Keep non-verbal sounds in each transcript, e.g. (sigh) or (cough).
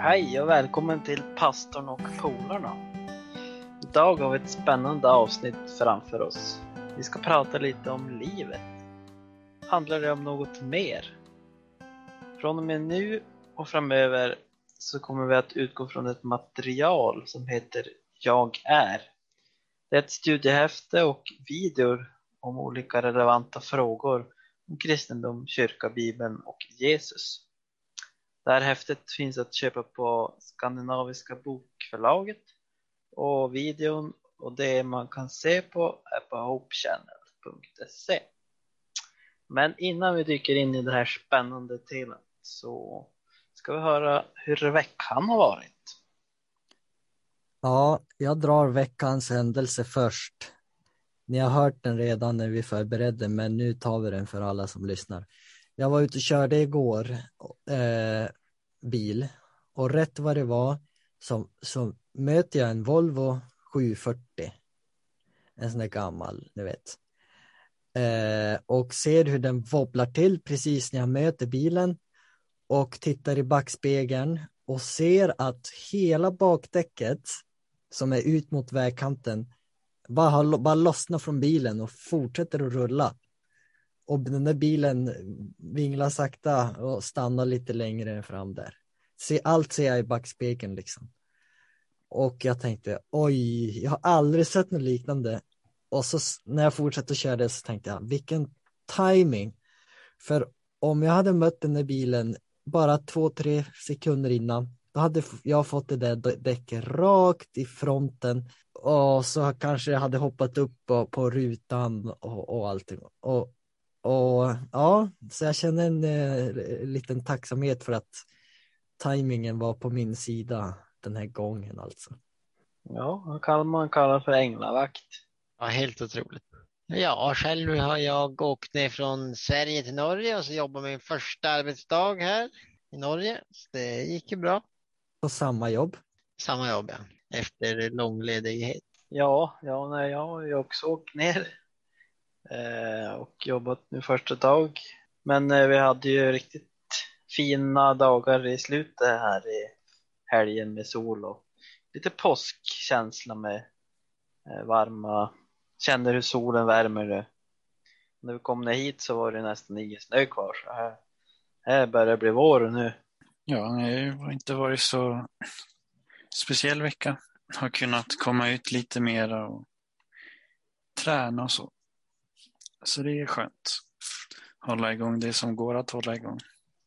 Hej och välkommen till Pastorn och polarna. Idag har vi ett spännande avsnitt framför oss. Vi ska prata lite om livet. Handlar det om något mer? Från och med nu och framöver så kommer vi att utgå från ett material som heter Jag är. Det är ett studiehäfte och videor om olika relevanta frågor om kristendom, kyrka, bibeln och Jesus. Det här häftet finns att köpa på Skandinaviska bokförlaget och videon och det man kan se på är på hopechannel.se. Men innan vi dyker in i det här spännande temat så ska vi höra hur veckan har varit. Ja, jag drar veckans händelse först. Ni har hört den redan när vi förberedde, men nu tar vi den för alla som lyssnar. Jag var ute och körde igår eh, bil och rätt vad det var så, så möter jag en Volvo 740. En sån där gammal, ni vet. Eh, och ser hur den wobblar till precis när jag möter bilen och tittar i backspegeln och ser att hela bakdäcket som är ut mot vägkanten bara, har, bara lossnar från bilen och fortsätter att rulla. Och den där bilen vinglar sakta och stannar lite längre fram där. Se, allt ser jag i backspegeln liksom. Och jag tänkte, oj, jag har aldrig sett något liknande. Och så när jag fortsatte köra det så tänkte jag, vilken timing. För om jag hade mött den där bilen bara två, tre sekunder innan, då hade jag fått det där däcket rakt i fronten och så kanske jag hade hoppat upp på, på rutan och, och allting. Och, och ja, så jag känner en eh, liten tacksamhet för att tajmingen var på min sida den här gången alltså. Ja, vad kan man kalla för änglavakt? Ja, helt otroligt. Ja, själv har jag åkt ner från Sverige till Norge och så jobbar min första arbetsdag här i Norge. Så det gick ju bra. På samma jobb? Samma jobb, ja. Efter lång ledighet. Ja, ja nej, jag har ju också åkt ner Eh, och jobbat nu första dag. Men eh, vi hade ju riktigt fina dagar i slutet här i helgen med sol och lite påskkänsla med eh, varma, känner hur solen värmer det. När vi kom ner hit så var det nästan ingen snö kvar så här, här börjar det bli vår nu. Ja, det har inte varit så speciell vecka. Har kunnat komma ut lite mera och träna och så. Så det är skönt. Hålla igång det som går att hålla igång.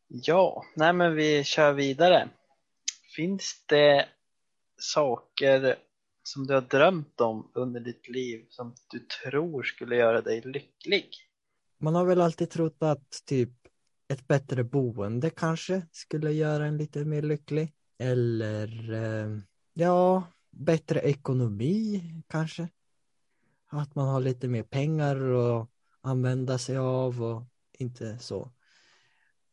Ja, nej men vi kör vidare. Finns det saker som du har drömt om under ditt liv som du tror skulle göra dig lycklig? Man har väl alltid trott att typ ett bättre boende kanske skulle göra en lite mer lycklig. Eller eh, ja, bättre ekonomi kanske. Att man har lite mer pengar att använda sig av och inte så.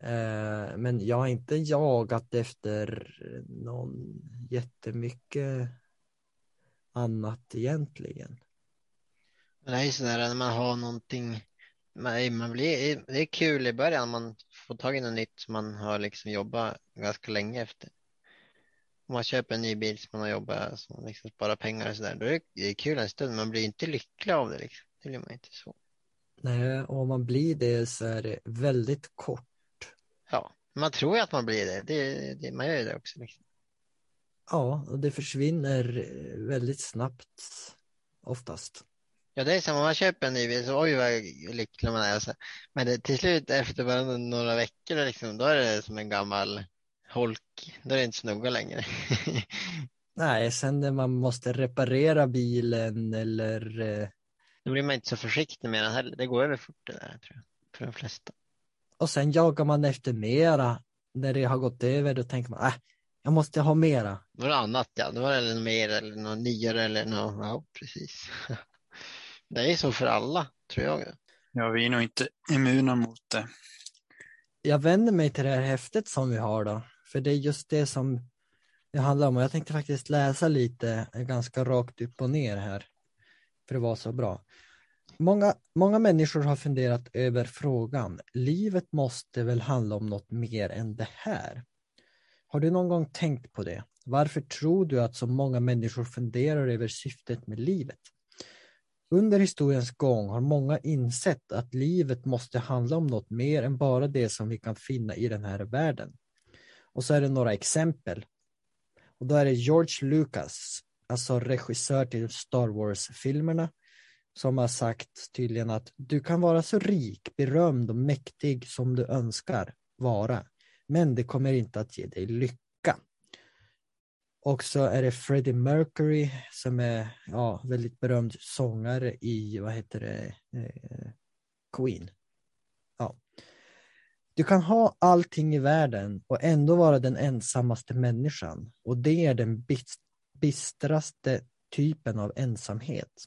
Eh, men jag har inte jagat efter någon jättemycket annat egentligen. Det är ju sådär när man har någonting, man, man blir, det är kul i början, man får tag i något nytt som man har liksom jobbat ganska länge efter. Om man köper en ny bil som man har jobbat, som man liksom sparar pengar och sådär, då är det kul en stund, man blir inte lycklig av det liksom. Det blir man inte så. Nej, och om man blir det så är det väldigt kort Ja, man tror ju att man blir det. det, det man gör ju det också. Liksom. Ja, och det försvinner väldigt snabbt oftast. Ja, det är som om man köper en ny bil så oj vad lycklig man är. Men det, till slut efter bara några veckor liksom, då är det som en gammal holk. Då är det inte så noga längre. (laughs) Nej, sen när man måste reparera bilen eller eh, Då blir man inte så försiktig med den heller. Det går över fort det där tror jag, för de flesta. och sen jagar man efter mera. När det har gått över då tänker man, äh, jag måste ha mera. Det annat ja, då var det något mer eller något nyare eller något, ja precis. (laughs) Det är så för alla, tror jag. Ja, vi är nog inte immuna mot det. Jag vänder mig till det här häftet som vi har då, för det är just det som det handlar om. Och jag tänkte faktiskt läsa lite ganska rakt upp och ner här, för det var så bra. Många, många människor har funderat över frågan, livet måste väl handla om något mer än det här? Har du någon gång tänkt på det? Varför tror du att så många människor funderar över syftet med livet? Under historiens gång har många insett att livet måste handla om något mer än bara det som vi kan finna i den här världen. Och så är det några exempel. Och då är det George Lucas, alltså regissör till Star Wars-filmerna, som har sagt tydligen att du kan vara så rik, berömd och mäktig som du önskar vara, men det kommer inte att ge dig lycka. Och så är det Freddie Mercury som är ja, väldigt berömd sångare i, vad heter det, eh, Queen. Ja. Du kan ha allting i världen och ändå vara den ensammaste människan och det är den bistraste typen av ensamhet.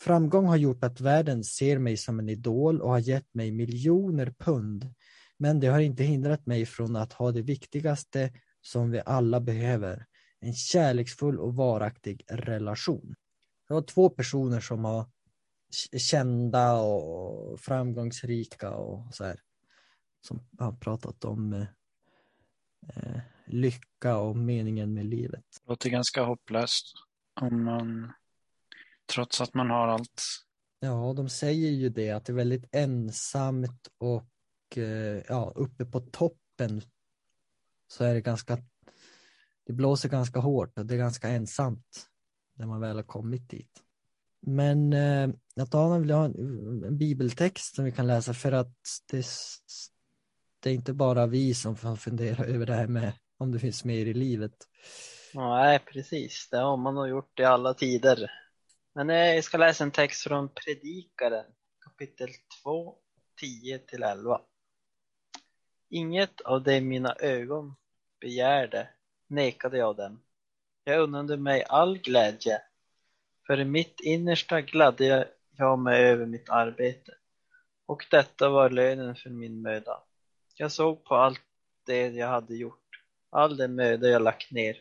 Framgång har gjort att världen ser mig som en idol och har gett mig miljoner pund. Men det har inte hindrat mig från att ha det viktigaste som vi alla behöver. En kärleksfull och varaktig relation. Det var två personer som var kända och framgångsrika och så här. Som har pratat om eh, eh lycka och meningen med livet. Det låter ganska hopplöst om man trots att man har allt. Ja, de säger ju det att det är väldigt ensamt och eh, ja, uppe på toppen så är det ganska, det blåser ganska hårt och det är ganska ensamt när man väl har kommit dit. Men eh, Adam vill ha en, en, bibeltext som vi kan läsa för att det, det är inte bara vi som får fundera över det här med om det finns mer i livet. Nej, precis. Det har man nog gjort i alla tider. Men eh, jag ska läsa en text från Predikaren kapitel 2, 10 till 11. Inget av det mina ögon begärde nekade jag dem. Jag unnade mig all glädje, för i mitt innersta gladde jag mig över mitt arbete, och detta var lönen för min möda. Jag såg på allt det jag hade gjort, all den möda jag lagt ner,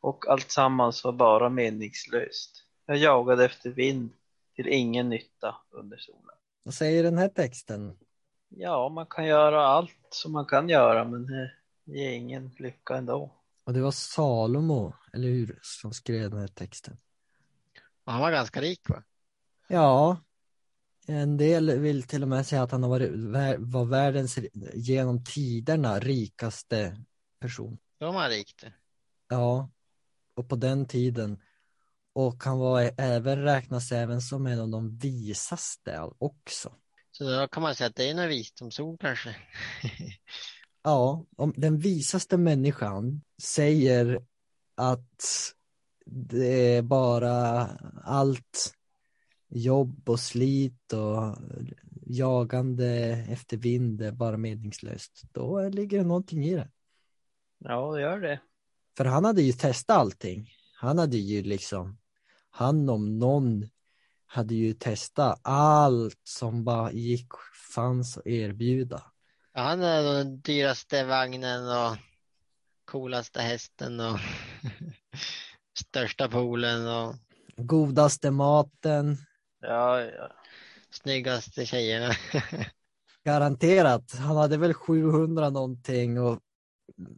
och allt sammans var bara meningslöst. Jag jagade efter vind till ingen nytta under solen. Vad säger den här texten? Ja, man kan göra allt som man kan göra, men det ger ingen lycka ändå. Och det var Salomo, eller hur, som skrev den här texten. Han var ganska rik va? Ja, en del vill till och med säga att han har varit, var världens genom tiderna rikaste person. De var rikt. Ja, och på den tiden och han var även räknas även som en av de visaste också. Så då kan man säga att det är en visdomsord kanske? ja, om den visaste människan säger att det är bara allt jobb och slit och jagande efter vind är bara meningslöst. Då ligger det någonting i det. Ja, det gör det. För han hade ju testat allting. Han hade ju liksom han om någon hade ju testat allt som bara gick, fanns att erbjuda. Ja, han är den dyraste vagnen och coolaste hästen och (laughs) största poolen och godaste maten. Ja, ja. Snyggaste tjejerna. (laughs) Garanterat. Han hade väl 700 någonting och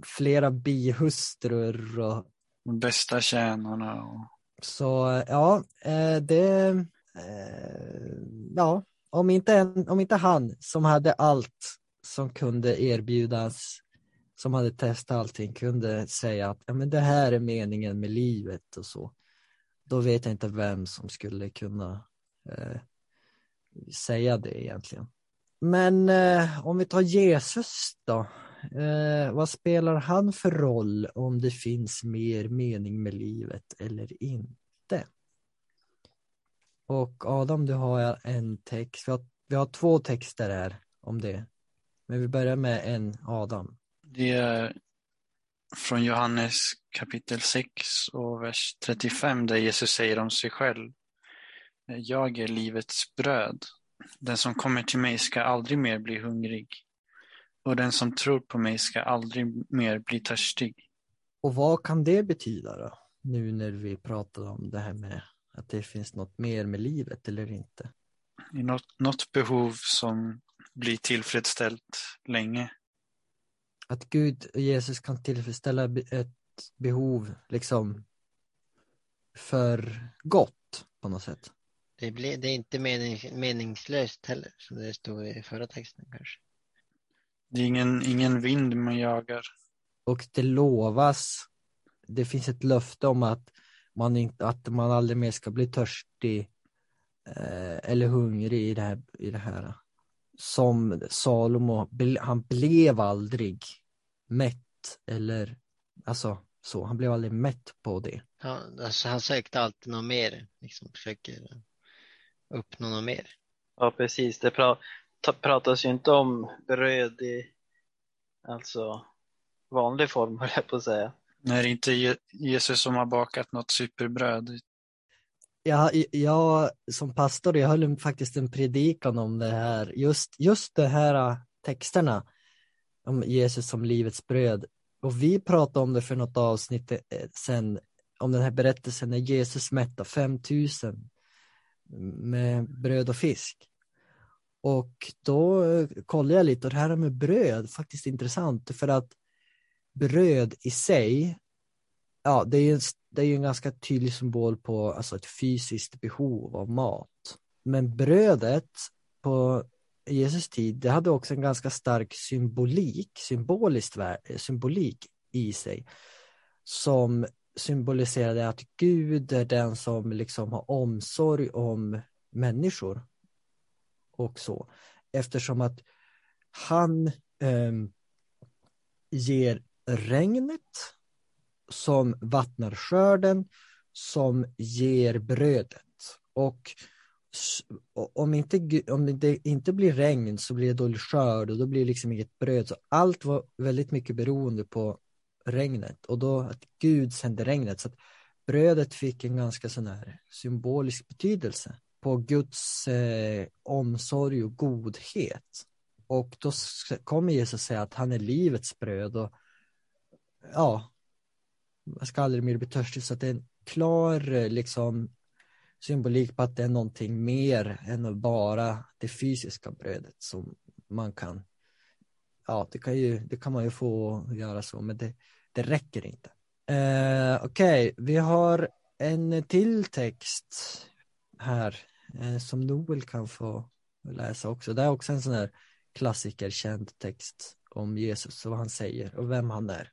flera bihustrur och bästa tjänarna och så ja, eh, det, eh, ja, om inte, en, om inte han som hade allt som kunde erbjudas, som hade testat allting, kunde säga att ja, men det här är meningen med livet och så. Då vet jag inte vem som skulle kunna eh, säga det egentligen. Men eh, om vi tar Jesus då. Eh, vad spelar han för roll om det finns mer mening med livet eller inte? Och Adam, du har en text. Vi har, vi har två texter här om det. Men vi börjar med en Adam. Det är från Johannes kapitel 6 och vers 35 där Jesus säger om sig själv. Jag är livets bröd. Den som kommer till mig ska aldrig mer bli hungrig och den som tror på mig ska aldrig mer bli törstig. Och vad kan det betyda då? Nu när vi pratar om det här med att det finns något mer med livet eller inte. Något, något behov som blir tillfredsställt länge. att Gud och Jesus kan tillfredsställa ett behov liksom för gott på något sätt. Det, blir, det är inte mening, meningslöst heller, som det stod i förra texten kanske. Det är ingen, ingen vind man jagar. Och det lovas, det finns ett löfte om att man, inte, att man aldrig mer ska bli törstig eh, eller hungrig i det här. I det här. Som Salomo, han blev aldrig mätt eller alltså så, han blev aldrig mätt på det. Ja, alltså han sökte alltid något mer, liksom försöker uppnå något mer. Ja, precis. Det pra pratas ju inte om bröd i alltså vanlig form, (laughs) höll jag på att säga. När det inte är Je- Jesus som har bakat något superbröd. Jag, jag som pastor, jag höll faktiskt en predikan om det här, just, just de här texterna om Jesus som livets bröd. Och vi pratade om det för något avsnitt eh, sen, om den här berättelsen när Jesus mättade 5000 med bröd och fisk. Och då eh, kollade jag lite och det här med bröd, faktiskt intressant för att bröd i sig, ja det är ju en, det är ju en ganska tydlig symbol på alltså ett fysiskt behov av mat. Men brödet på Jesus tid, det hade också en ganska stark symbolik, symboliskt symbolik i sig. Som symboliserade att Gud är den som liksom har omsorg om människor. Och så. Eftersom att han eh, ger regnet som vattnar skörden, som ger brödet. Och om, inte, om det inte blir regn så blir det dålig skörd och då blir det liksom inget bröd. Så allt var väldigt mycket beroende på regnet och då att Gud sände regnet. Så att brödet fick en ganska sån här symbolisk betydelse på Guds eh, omsorg och godhet. Och då kommer Jesus säga att han är livets bröd och ja, man ska aldrig mer bli törstig så att det är en klar eh, liksom symbolik på att det är någonting mer än bara det fysiska brödet som man kan ja, det kan, ju, det kan man ju få göra så, men det, det räcker inte. Eh, Okej, vi har en till text här eh, som Noel kan få läsa också. Det är också en sån här klassikerkänd text om Jesus och vad han säger och vem han är.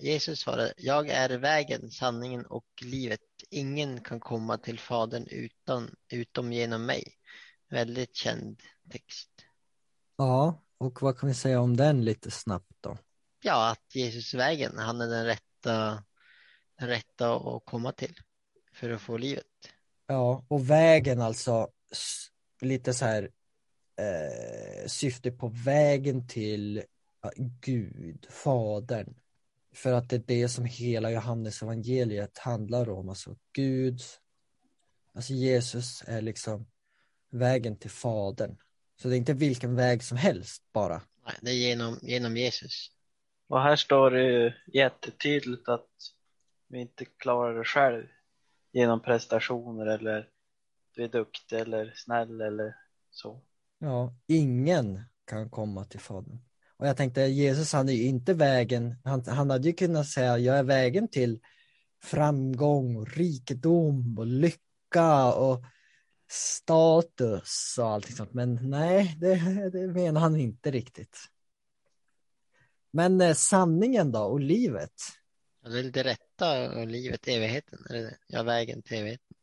Jesus svarade, jag är vägen, sanningen och livet. Ingen kan komma till Fadern utan, utom genom mig. Väldigt känd text. Ja, och vad kan vi säga om den lite snabbt då? Ja, att Jesus är vägen, han är den rätta, den rätta att komma till för att få livet. Ja, och vägen alltså lite så här eh, syfte på vägen till ja, Gud, Fadern. För att det är det som hela Johannes evangeliet handlar om, alltså Gud, alltså Jesus är liksom vägen till Fadern. Så det är inte vilken väg som helst bara. Nej, det är genom, genom Jesus. Och här står det ju jättetydligt att vi inte klarar det själv genom prestationer eller du är duktig eller snäll eller så. Ja, ingen kan komma till Fadern. Och jag tänkte, Jesus han är ju inte vägen, han, han hade ju kunnat säga, jag är vägen till framgång och rikedom och lycka och status och allting sånt. Men nej, det, det menar han inte riktigt. Men eh, sanningen då och livet? Ja, Det är det rätta och livet, evigheten. Är det det? Ja, vägen till evigheten.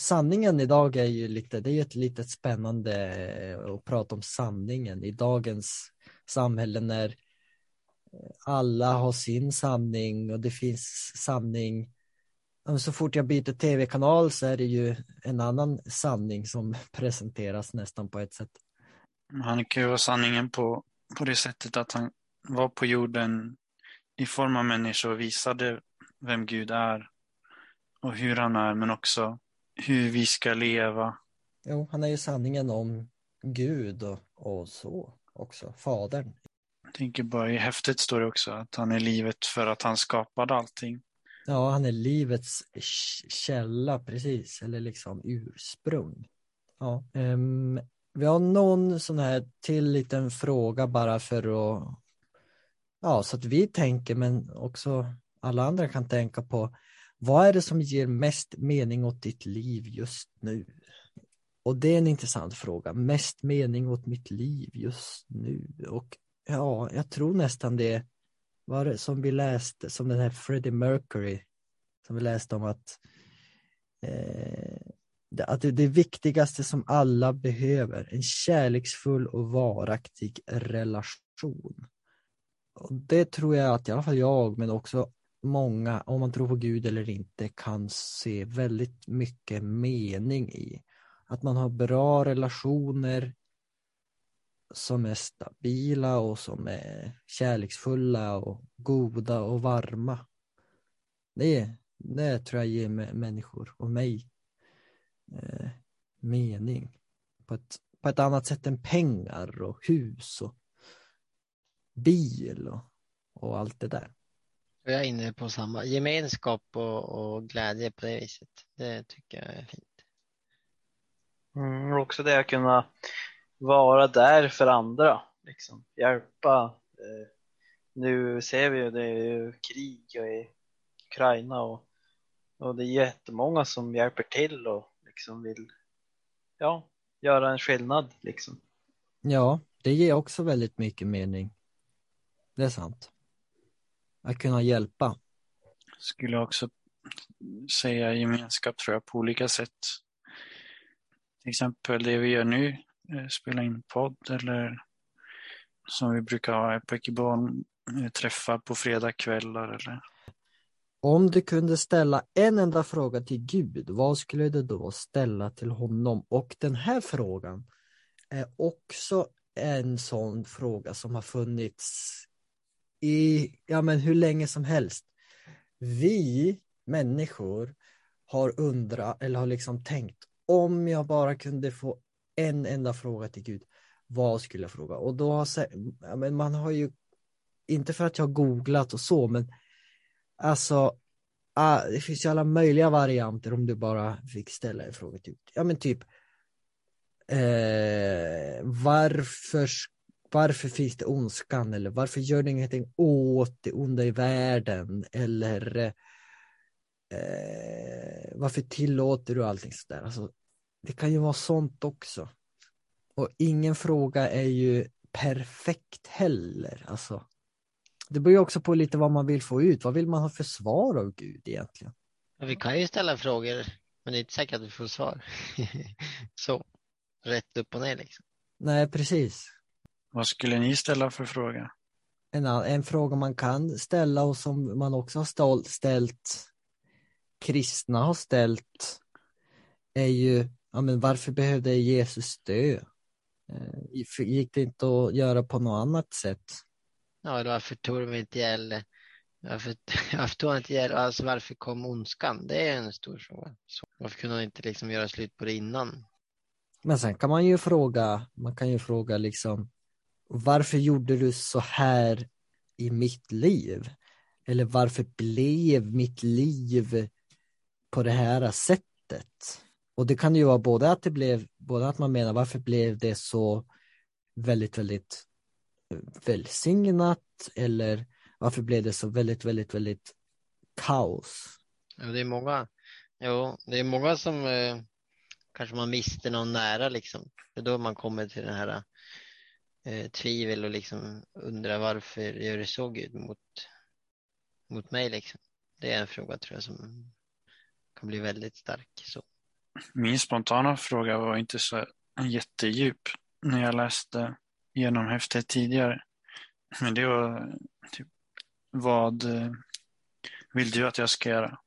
sanningen idag är ju lite, det är ju ett litet spännande eh, att prata om sanningen i dagens samhälle när alla har sin sanning och det finns sanning. Så fort jag byter tv-kanal så är det ju en annan sanning som (laughs) presenteras nästan på ett sätt. Han kan ju vara sanningen på, på det sättet att han var på jorden i form av människor visade vem Gud är och hur han är, men också hur vi ska leva. Jo, han är ju sanningen om Gud och, och så också, Fadern. Jag tänker bara i häftet står det också att han är livet för att han skapade allting. Ja, han är livets källa, precis, eller liksom ursprung. Ja, ehm, vi har någon sån här till liten fråga bara för att ja, så att vi tänker, men också alla andra kan tänka på vad är det som ger mest mening åt ditt liv just nu? Och det är en intressant fråga. Mest mening åt mitt liv just nu? Och ja, jag tror nästan det var det som vi läste, som den här Freddie Mercury, som vi läste om att eh, att det, det viktigaste som alla behöver, en kärleksfull och varaktig relation. Och det tror jag att i alla fall jag, men också många, om man tror på Gud eller inte, kan se väldigt mycket mening i. Att man har bra relationer som är stabila och som är kärleksfulla och goda och varma. Det, det tror jag ger människor och mig eh, mening på ett, på ett annat sätt än pengar och hus och bil och, och allt det där. Jag är inne på samma gemenskap och, och glädje på det viset. Det tycker jag är fint. Mm, också det att kunna vara där för andra, liksom. hjälpa. Eh, nu ser vi ju det är ju krig i Ukraina och, och det är jättemånga som hjälper till och liksom vill ja, göra en skillnad. Liksom. Ja, det ger också väldigt mycket mening. Det är sant. Att kunna hjälpa. Skulle också säga gemenskap tror jag på olika sätt. Till exempel det vi gör nu, eh, spela in podd eller som vi brukar ha på Ekiban, eh, träffa på fredagkvällar eller om du kunde ställa en enda fråga till Gud, vad skulle du då ställa till honom? Och den här frågan är också en sån fråga som har funnits i, ja men hur länge som helst. Vi människor har undrat, eller har liksom tänkt, om jag bara kunde få en enda fråga till Gud, vad skulle jag fråga? Och då har ja, men man har ju, inte för att jag har googlat och så, men Alltså, ah, det finns ju alla möjliga varianter om du bara fick ställa en fråga. Typ. Ja men typ, eh, varför, varför finns det ondskan? Eller varför gör du ingenting åt det onda i världen? Eller eh, varför tillåter du allting sådär? Alltså, det kan ju vara sånt också. Och ingen fråga är ju perfekt heller. Alltså, det beror ju också på lite vad man vill få ut. Vad vill man ha för svar av Gud egentligen? vi kan ju ställa frågor, men det är inte säkert att vi får svar. (laughs) Så, rätt upp och ner liksom. Nej, precis. Vad skulle ni ställa för fråga? En, en fråga man kan ställa och som man också har ställt, kristna har ställt, är ju ja, men varför behövde Jesus dö? Eh, gick det inte att göra på något annat sätt? Ja, varför tog de inte ihjäl varför, (laughs) varför tog han inte ihjäl, alltså varför kom ondskan? Det är en stor fråga. Så, varför kunde han inte liksom göra slut på det innan? Men sen kan man ju fråga, man kan ju fråga liksom varför gjorde du så här i mitt liv? Eller varför blev mitt liv på det här sättet? Och det kan ju vara både att det blev, både att man menar varför blev det så väldigt, väldigt eh, välsignat eller varför blev det så väldigt, väldigt, väldigt kaos? Ja, det är många, jo, det är många som eh, kanske man mister någon nära liksom. Det är då man kommer till den här eh, tvivel och liksom undrar varför gör det så Gud mot, mot mig liksom. Det är en fråga tror jag som kan bli väldigt stark. Så. Min spontana fråga var inte så jättedjup när jag läste genom häftet tidigare. Men det var typ, vad eh, vill du att jag ska göra?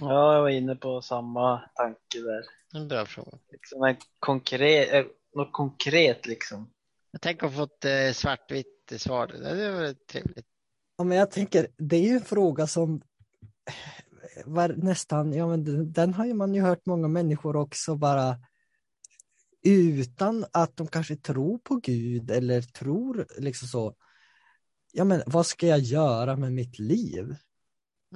Ja, jag var inne på samma tanke där. En bra fråga. Liksom en konkret, eh, något konkret liksom. Jag tänker ha fått eh, svartvitt svar. Det var trevligt. Ja, men jag tänker, det är ju en fråga som var nästan, ja men den, den har ju man ju hört många människor också bara utan att de kanske tror på Gud eller tror liksom så. Ja, men vad ska jag göra med mitt liv?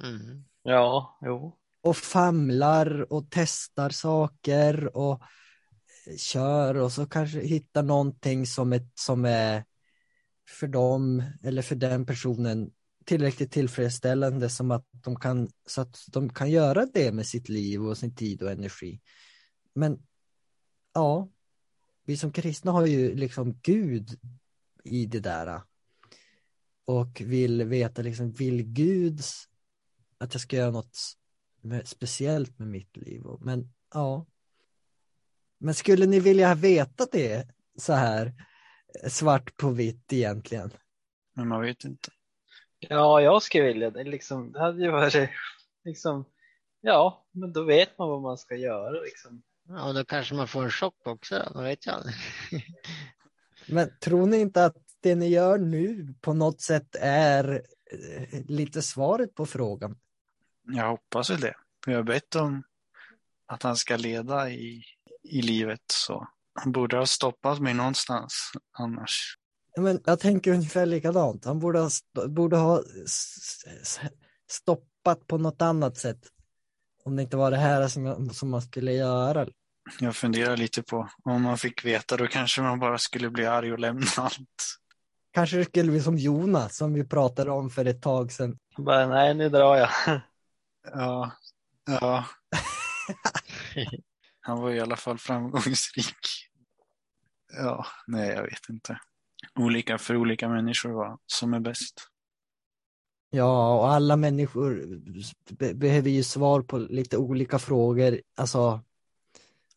Mm. Ja, jo. Och famlar och testar saker och kör och så kanske hittar någonting som är, som är för dem eller för den personen tillräckligt tillfredsställande som att de kan, så att de kan göra det med sitt liv och sin tid och energi. Men ja, vi som kristna har ju liksom Gud i det där. Och vill veta liksom, vill Gud att jag ska göra något speciellt med mitt liv? Men ja. Men skulle ni vilja veta det så här svart på vitt egentligen? Men man vet inte. Ja, jag skulle vilja det. Liksom, det hade ju varit (laughs) liksom, ja, men då vet man vad man ska göra liksom. Ja, och då kanske man får en chock också då, vad vet jag. (laughs) Men tror ni inte att det ni gör nu på något sätt är eh, lite svaret på frågan? Jag hoppas väl det. Jag har bett om att han ska leda i, i livet så han borde ha stoppat mig någonstans annars. Men jag tänker ungefär likadant. Han borde ha, borde ha stoppat på något annat sätt. Om det inte var det här som, jag, som man skulle göra. Jag funderar lite på om man fick veta då kanske man bara skulle bli arg och lämna (laughs) allt. Kanske det skulle bli som Jonas som vi pratade om för ett tag sedan. Bara, nej, nu drar jag. Ja, ja. (laughs) Han var i alla fall framgångsrik. Ja, nej jag vet inte. Olika för olika människor vad som är bäst. Ja, och alla människor be behöver ju svar på lite olika frågor. Alltså,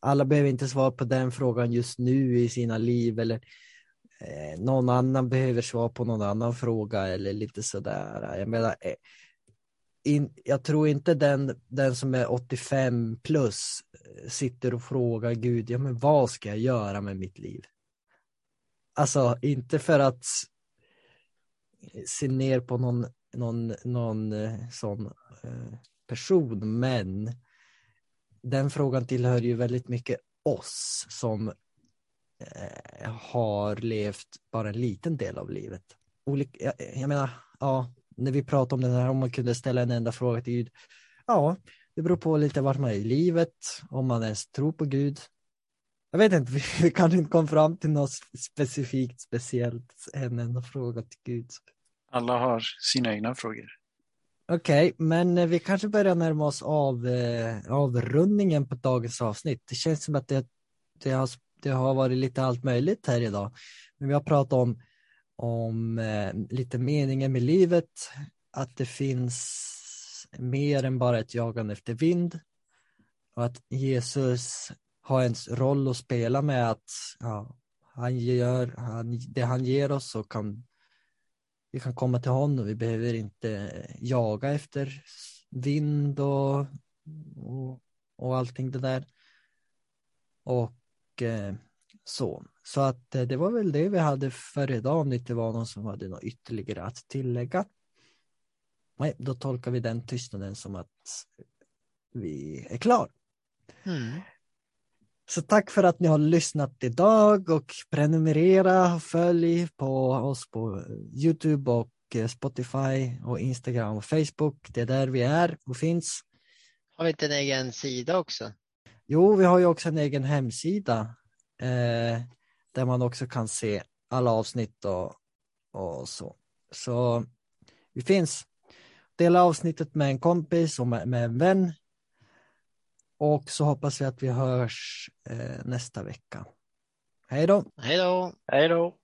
alla behöver inte svar på den frågan just nu i sina liv eller eh, någon annan behöver svar på någon annan fråga eller lite sådär. Jag menar, eh, in, jag tror inte den, den som är 85 plus eh, sitter och frågar Gud, ja men vad ska jag göra med mitt liv? Alltså, inte för att se ner på någon någon, någon eh, sån eh, person, men den frågan tillhör ju väldigt mycket oss som har levt bara en liten del av livet. Olika, jag, jag menar, ja, när vi pratar om det här, om man kunde ställa en enda fråga till Gud, ja, det beror på lite vart man är i livet, om man ens tror på Gud. Jag vet inte, (laughs) vi, kanske inte kom fram till något specifikt, speciellt, en enda fråga till Gud. Alla har sina egna frågor. Okej, men eh, vi kanske börjar närma oss av eh, avrundningen på dagens avsnitt. Det känns som att det, det, har, det har varit lite allt möjligt här idag. Men vi har pratat om, om eh, lite meningen med livet, att det finns mer än bara ett jagande efter vind och att Jesus har en roll att spela med att ja, han gör han, det han ger oss och kan vi kan komma till honom. Vi behöver inte jaga efter vind och, och, och allting det där. Och eh, så. Så att eh, det var väl det vi hade för idag om det inte var någon som hade något ytterligare att tillägga. Nej, då tolkar vi den tystnaden som att vi är klar. Mm. Så tack för att ni har lyssnat idag och prenumerera och följ på oss på Youtube och eh, Spotify och Instagram och Facebook. Det är där vi är och finns. Har vi inte en egen sida också? Jo, vi har ju också en egen hemsida eh, där man också kan se alla avsnitt och, och så. Så vi finns. Dela avsnittet med en kompis och med, med en vän. Och så hoppas vi att vi hörs eh, nästa vecka. Hej då! Hej då! Hej då!